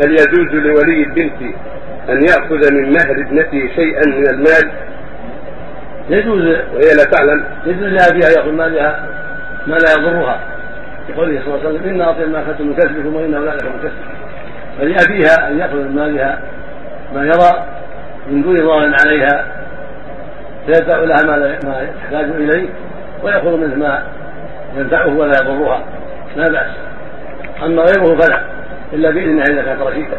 هل يجوز لولي البنت أن يأخذ من مهر ابنته شيئا من المال؟ يجوز. وهي لا تعلم. يجوز لأبيها يأخذ مالها ما لا يضرها. لقوله صلى الله عليه وسلم إن أعطي ما أخذتم من كسبكم وإنه لا لكم من كسب فلأبيها أن يأخذ من مالها ما يرى من دون ضرر عليها فيدفع لها ما يحتاج إليه ويأخذ منه ما ينفعه ولا يضرها. لا بأس. أما غيره فلا. إلا بإذنها إذا كانت رشيدة